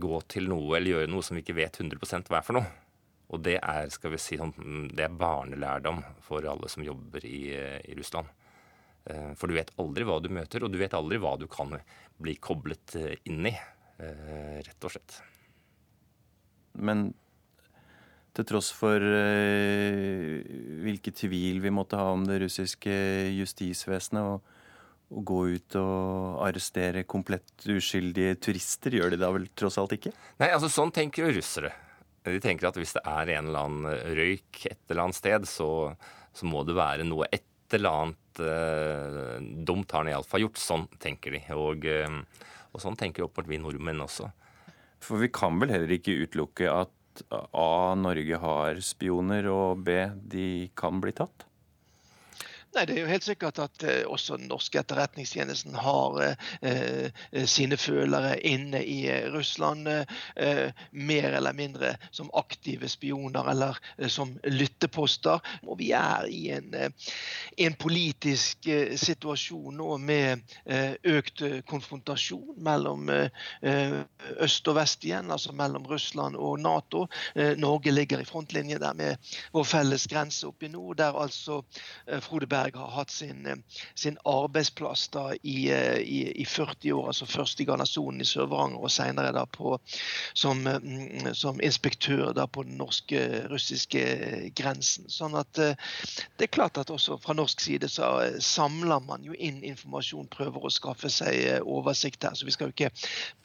gå til noe eller gjøre noe som vi ikke vet 100 hva er for noe. Og det er skal vi si, sånn, det er barnelærdom for alle som jobber i, i, Russland. Eh, for du vet aldri hva du møter, og du vet aldri hva du kan bli koblet eh, inn i. Eh, rett og slett. Men til tross for hvilke tvil vi måtte ha om det russiske justisvesenet, og å gå ut og arrestere komplett uskyldige turister, gjør de da vel tross alt ikke? Nei, altså sånn tenker jo russere. De tenker at hvis det er en eller annen røyk et eller annet sted, så, så må det være noe et eller annet eh, dumt har han iallfall gjort. Sånn tenker de. Og, eh, og sånn tenker åpenbart vi nordmenn også. For vi kan vel heller ikke utelukke at A. Norge har spioner, og B. De kan bli tatt? Nei, Det er jo helt sikkert at eh, også den norske etterretningstjenesten har eh, eh sine følere inne i eh, Russland. Eh, mer eller mindre som aktive spioner eller eh, som lytteposter. Og vi er i en, en politisk situasjon nå med økt konfrontasjon mellom øst og vest igjen, altså mellom Russland og Nato. Norge ligger i frontlinje der med vår felles grense oppe i nord, der altså Frode Berg Berg har hatt sin, sin arbeidsplass da i, i, i, 40 år. altså Først i garnisonen i Sør-Varanger, og senere som, på som, inspektør da på den norske-russiske grensen. Sånn at det er klart at også fra norsk side så samler man jo inn informasjon, prøver å skaffe seg oversikt her. Så vi skal jo ikke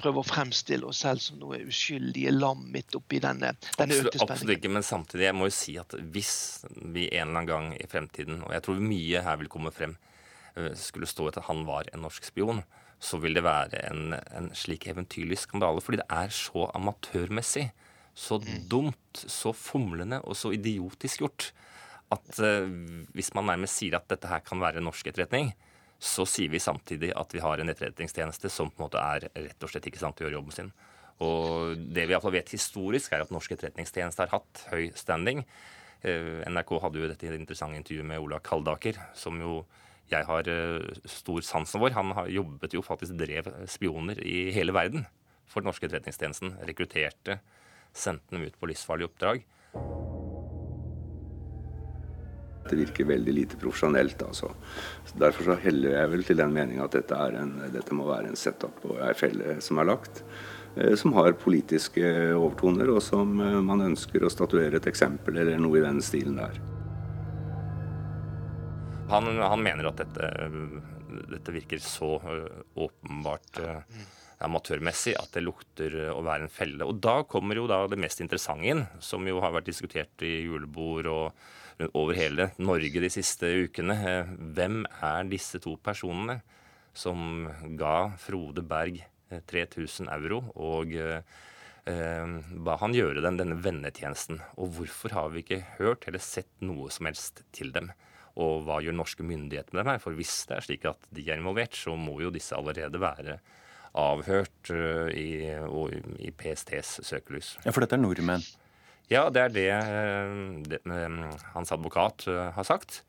prøve å fremstille oss selv som noe uskyldige lam midt oppi denne, denne absolutt, økte spenningen. Absolutt ikke, men samtidig jeg må jo si at hvis vi en eller annen gang i fremtiden, og jeg tror mye her vil komme frem, eh, skulle stå at han var en norsk spion, så vil det være en, en slik eventyrlig skandale. Fordi det er så amatørmessig, så mm. dumt, så fomlende og så idiotisk gjort at uh, hvis man nærmest sier at dette her kan være norsk etterretning, så sier vi samtidig at vi har en etterretningstjeneste som på en måte er rett og slett ikke sant til å gjøre jobben sin. Og det vi iallfall vet historisk, er at norsk etterretningstjeneste har hatt høy standing. Eh, NRK hadde jo dette interessante intervjuet med Ola Kaldaker, som jo jeg har eh, stor sansen for. Han har jobbet jo faktisk drev spioner i hele verden for den norske etterretningstjenesten. Rekrutterte, sendte dem ut på livsfarlige oppdrag. Det virker veldig lite profesjonelt. altså. Derfor så heller jeg vel til den meninga at dette, en, dette, må være en setup og ei felle som er lagt. Eh, som har politiske overtoner, og som eh, man ønsker å statuere et eksempel eller noe i den stilen der. Han, han mener at dette, dette, virker så eh, åpenbart amatørmessig at det lukter å være en felle. Og da kommer jo da det mest interessante inn, som jo har vært diskutert i julebord og over hele Norge de siste ukene. Hvem er disse to personene som ga Frode Berg 3000 euro og eh, ba han gjøre dem denne vennetjenesten. Og hvorfor har vi ikke hørt eller sett noe som helst til dem? Og hva gjør norske myndigheter med dem her? For hvis det er slik at de er involvert, så må jo disse allerede være avhørt uh, i, i, PSTs søkelys. Ja, For dette er nordmenn? Ja, det er det, det hans advokat har sagt.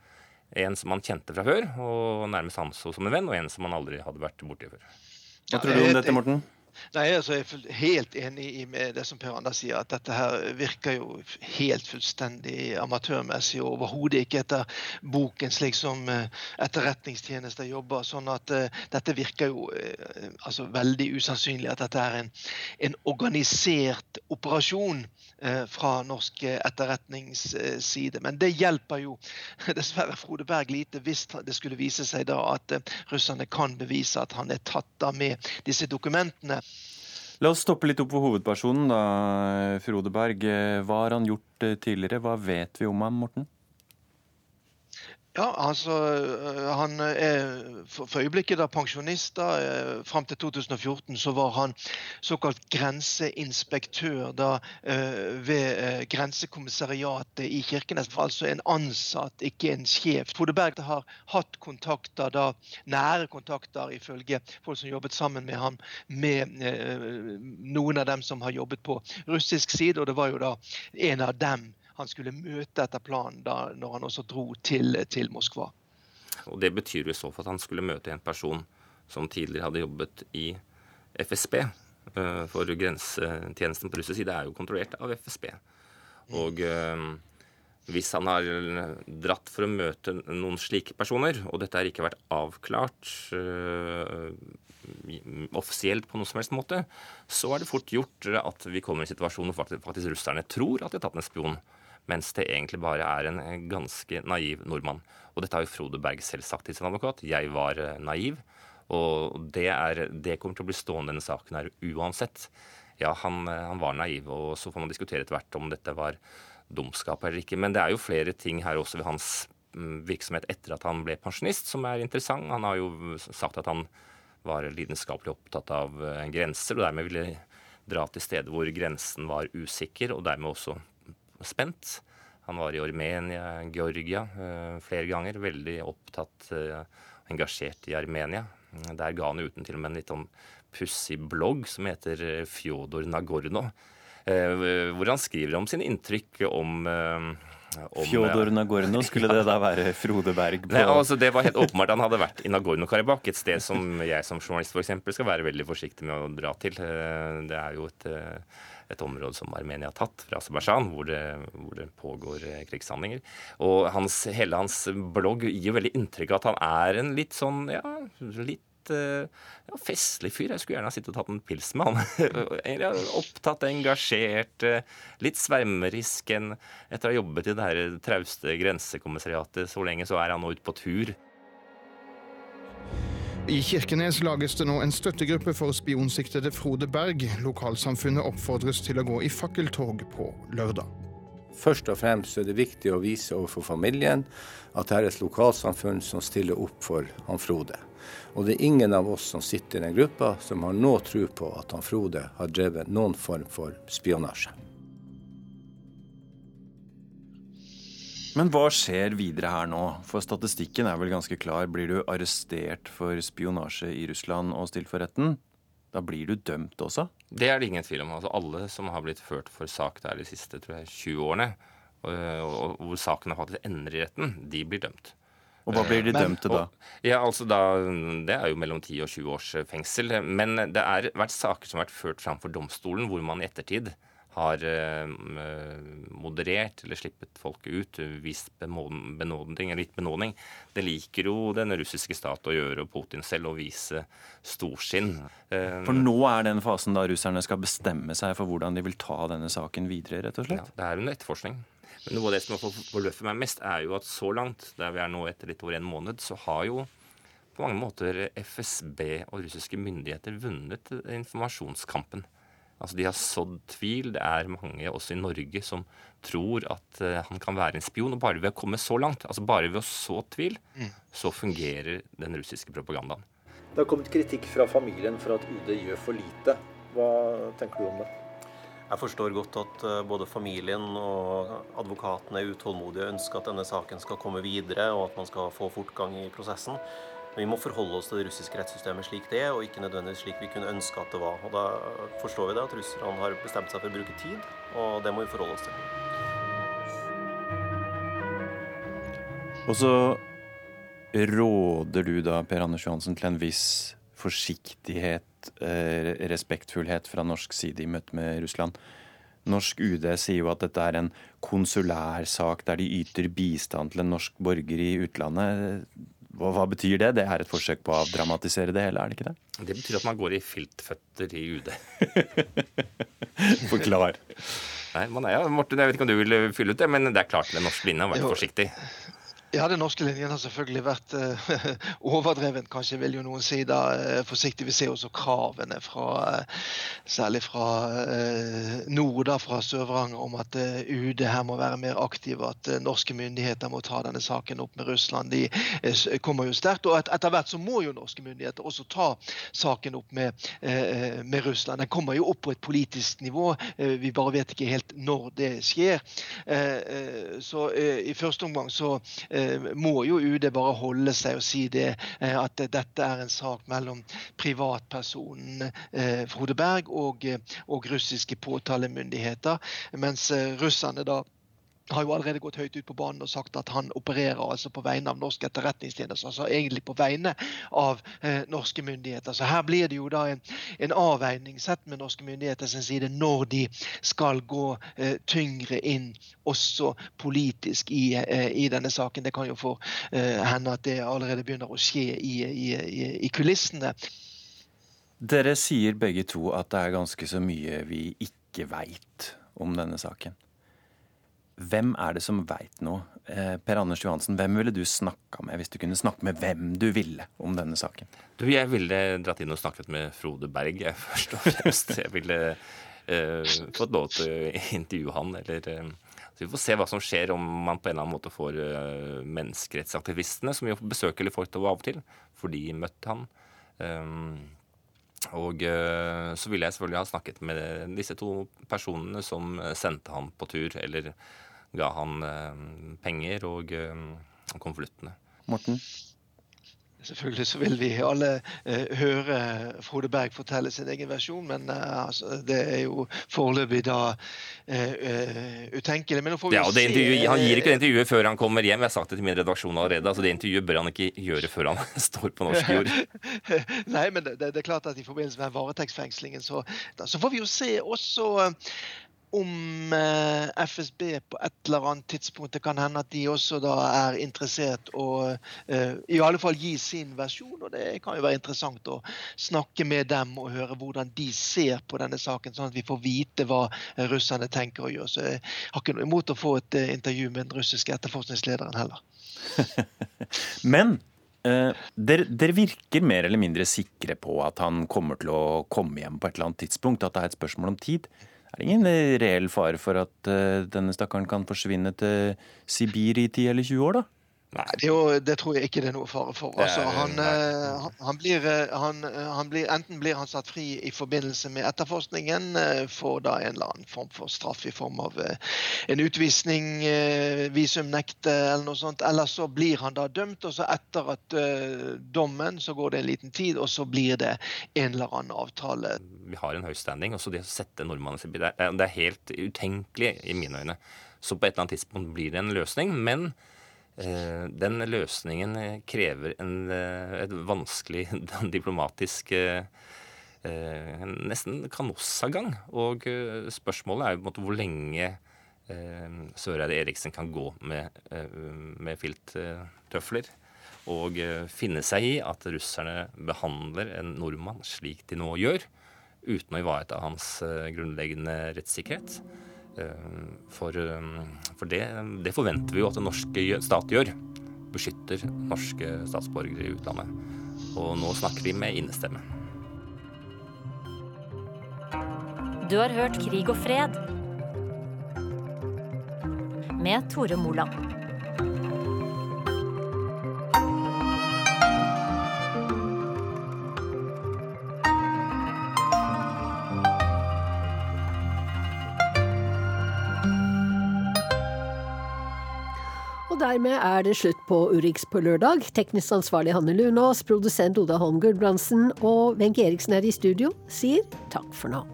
En som han kjente fra før, og nærmest anså som en venn, og en som han aldri hadde vært borti før. Hva tror du om dette, Morten? Nei, altså, Jeg er helt enig med det som Per Anders sier, at dette her virker jo helt fullstendig amatørmessig og overhodet ikke etter boken slik som uh, etterretningstjenester jobber. sånn at uh, dette virker jo uh, altså veldig usannsynlig at dette er en, en organisert operasjon fra norsk etterretningsside. Men det hjelper jo dessverre Frode Berg lite hvis det skulle vise seg da at russerne kan bevise at han er tatt av med disse dokumentene. La oss stoppe litt opp på hovedpersonen, da, Frode Berg. Hva har han gjort eh, tidligere? Hva vet vi om ham, Morten? Ja, altså Han er for øyeblikket da pensjonist. da, eh, Fram til 2014 så var han såkalt grenseinspektør da ved Grensekommissariatet i Kirkenes. Altså en ansatt, ikke en sjef. Frode Berg har hatt kontakter da, nære kontakter, ifølge folk som jobbet sammen med ham, med noen av dem som har jobbet på russisk side. Og det var jo da en av dem han skulle møte etter planen da når han også dro til, til Moskva. Og Det betyr jo så fall at han skulle møte en person som tidligere hadde jobbet i FSB. Eh, for grensetjenesten på russisk side er jo kontrollert av FSB. Og øh, hvis han har dratt for å møte noen slike personer, og dette har ikke vært avklart øh, offisielt på noen som helst måte, så er det fort gjort at vi kommer i en situasjon hvor faktisk russerne tror at de har tatt en spion mens det egentlig bare er en ganske naiv nordmann. Og dette har jo Frode Berg selv sagt til sin advokat. Jeg var eh, naiv. Og det, er, det kommer til å bli stående denne saken her uansett. Ja, han, eh, han var naiv, og så får man diskutere etter hvert om dette var dumskap eller ikke. Men det er jo flere ting her også ved hans mm, virksomhet etter at han ble pensjonist som er interessant. Han har jo sagt at han var lidenskapelig opptatt av eh, grenser, og dermed ville dra til steder hvor grensen var usikker, og dermed også spent. Han var i Armenia, Georgia eh, flere ganger. Veldig opptatt og eh, engasjert i Armenia. Der ga han uten til og med en litt sånn pussig blogg som heter eh, Fjodor Nagorno. Hvor han skriver om sine inntrykk om om, Fjodor Nagorno, skulle det da være Frode Berg? På... Nei, altså Det var helt åpenbart han hadde vært i Nagorno-Karabakh, et sted som jeg som journalist for eksempel, skal være veldig forsiktig med å dra til. Det er jo et, et område som Armenia har tatt fra Aserbajdsjan, hvor, hvor, det pågår eh, krigshandlinger. Og hans, hele hans blogg gir jo veldig inntrykk av at han er en litt sånn, ja, litt ja, festlig fyr. Jeg skulle gjerne ha sittet og tatt en pils med han. Opptatt, engasjert, litt svermerisk. Etter å ha jobbet i det her trauste grensekommissariatet så lenge, så er han nå ute på tur. I Kirkenes lages det nå en støttegruppe for spionsiktede Frode Berg. Lokalsamfunnet oppfordres til å gå i fakkeltog på lørdag. Først og fremst er det viktig å vise overfor familien at det er et lokalsamfunn som stiller opp for han Frode. Og det er ingen av oss som sitter i den gruppa som har noe tro på at han Frode har drevet noen form for spionasje. Men hva skjer videre her nå? For statistikken er vel ganske klar. Blir du arrestert for spionasje i Russland og stilt for retten, da blir du dømt også? Det er det ingen tvil om. Altså, alle som har blitt ført for sak der de siste tror jeg, 20 årene, og, og, og hvor sakene faktisk ender i retten, de blir dømt. Og hva blir de dømt til da? Ja, altså da, Det er jo mellom 10 og 20 års fengsel. Men det har vært saker som har vært ført fram for domstolen, hvor man i ettertid har moderert eller slippet folket ut, vist benådning, eller litt benådning. Det liker jo den russiske stat å gjøre, og Putin selv, å vise storsinn. For nå er den fasen da russerne skal bestemme seg for hvordan de vil ta denne saken videre, rett og slett? Ja, det er under etterforskning. Men noe av det som forbløffer meg mest, er jo at så langt, der vi er nå etter litt over en måned, så har jo på mange måter FSB og russiske myndigheter vunnet informasjonskampen. Altså De har sådd tvil. Det er mange også i Norge som tror at uh, han kan være en spion. Og bare ved å komme så langt, altså bare ved å så tvil, mm. så fungerer den russiske propagandaen. Det har kommet kritikk fra familien for at UD gjør for lite. Hva tenker du om det? Jeg forstår godt at både familien og advokatene er utålmodige og ønsker at denne saken skal komme videre, og at man skal få fortgang i prosessen. Vi må forholde oss til det russiske rettssystemet slik det er, og ikke nødvendigvis slik vi kunne ønske at det var. Og Da forstår vi det at russerne har bestemt seg for å bruke tid, og det må vi forholde oss til. Og så råder du da, Per Anders Johansen, til en viss forsiktighet, eh, respektfullhet fra norsk side i møte med Russland. Norsk UD sier jo at dette er en konsulær sak der de yter bistand til en norsk borger i utlandet. Hva, hva, betyr det? Det er et forsøk på å avdramatisere det hele, er det ikke det? Det betyr at man går i filtføtter i UD. Forklar. Nei, man er, ja, Morten, jeg vet ikke om du vil fylle ut det, men det er klart den norske linja har vært jo. forsiktig. Ja, den norske linjen har selvfølgelig vært eh, overdreven, kanskje vil jo noen si da eh, forsiktig. Vi ser også kravene fra eh, særlig fra nord, da, fra Sør-Varanger, om at UD her må være mer aktiv, at norske myndigheter må ta denne saken opp med Russland. De kommer jo sterkt. Og et, etter hvert så må jo norske myndigheter også ta saken opp med, med Russland. Den kommer jo opp på et politisk nivå. vi bare vet ikke helt når det skjer. så i første omgang så må jo UD bare holde seg og si det, eh, at dette er en sak mellom privatpersonen eh, Frode Berg og, og russiske påtalemyndigheter. Mens eh, russerne da har jo allerede gått høyt ut på banen og sagt at han opererer altså på vegne av norske etterretningstjenester. Altså egentlig på vegne av eh, norske myndigheter. Så her blir det jo da en, en avveining sett med norske myndigheter sin side når de skal gå eh, tyngre inn også politisk i, eh, i, denne saken. Det kan jo få eh, hende at det allerede begynner å skje i, i, i kulissene. Dere sier begge to at det er ganske så mye vi ikke veit om denne saken. Hvem er det som veit noe? Eh, per Anders Johansen, hvem ville du snakka med hvis du kunne snakke med hvem du ville om denne saken? Du, jeg ville dratt inn og snakket med Frode Berg, jeg, først og fremst. Jeg ville uh, fått lov til å intervjue han, eller uh, så Vi får se hva som skjer om man på en eller annen måte får uh, menneskerettsaktivistene, som jo besøker Leforto av og til, for de møtte han. Um, og uh, så ville jeg selvfølgelig ha snakket med disse to personene som sendte han på tur, eller ga han uh, penger og konvoluttene. Morten? Selvfølgelig så vil vi alle eh, høre Frode Berg fortelle sin egen versjon, men eh, altså, det er jo foreløpig da eh, utenkelig. Men nå får vi ja, og det se. Han gir ikke det intervjuet før han kommer hjem. Jeg har sagt det til min redaksjon allerede. altså Det intervjuet bør han ikke gjøre før han står på norsk jord. Nei, men det, det, er klart at i forbindelse med varetektsfengslingen så, da, så får vi jo se også om eh, FSB på et eller annet tidspunkt Det kan hende at de også da er interessert å uh, i alle fall gi sin versjon. og Det kan jo være interessant å snakke med dem og høre hvordan de ser på denne saken, sånn at vi får vite hva russerne tenker å gjøre. Så jeg har ikke noe imot å få et uh, intervju med den russiske etterforskningslederen heller. Men uh, dere, dere virker mer eller mindre sikre på at han kommer til å komme hjem på et eller annet tidspunkt, at det er et spørsmål om tid. Er det ingen reell fare for at uh, denne stakkaren kan forsvinne til Sibir i 10 eller 20 år, da? Nei, det, jo, det, tror jeg ikke det er noe fare for. Altså, han, eh, han, blir, eh, han, han blir, enten blir han satt fri i forbindelse med etterforskningen, får da en eller annen form for straff i form av en utvisning, visumnekte eller noe sånt. Eller så blir han da dømt, og så etter at dommen så går det en liten tid, og så blir det en eller annen avtale. Vi har en høy standing. også Det å sette nordmannen Sibir, det er helt utenkelig i mine øyne. Så på et eller annet tidspunkt blir det en løsning. men Eh, den løsningen krever en, eh, et vanskelig diplomatisk eh, nesten kanossagang. Og spørsmålet er jo hvor lenge Søreide Eriksen kan gå med, med filttøfler. Og finne seg i at russerne behandler en nordmann slik de nå gjør, uten å ivareta hans grunnleggende rettssikkerhet. Eh, for, eh, for det, det, forventer vi jo at den norske stat gjør. Beskytter norske statsborgere i utlandet. Og nå snakker vi med innestemme. Du har hørt Krig og fred med Tore Moland. Dermed er det slutt på Urix på lørdag. Teknisk ansvarlig Hanne Lunås, produsent Oda Holm Gulbrandsen og Wenche Eriksen er i studio, sier takk for nå.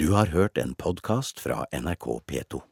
Du har hørt en podkast fra NRK P2.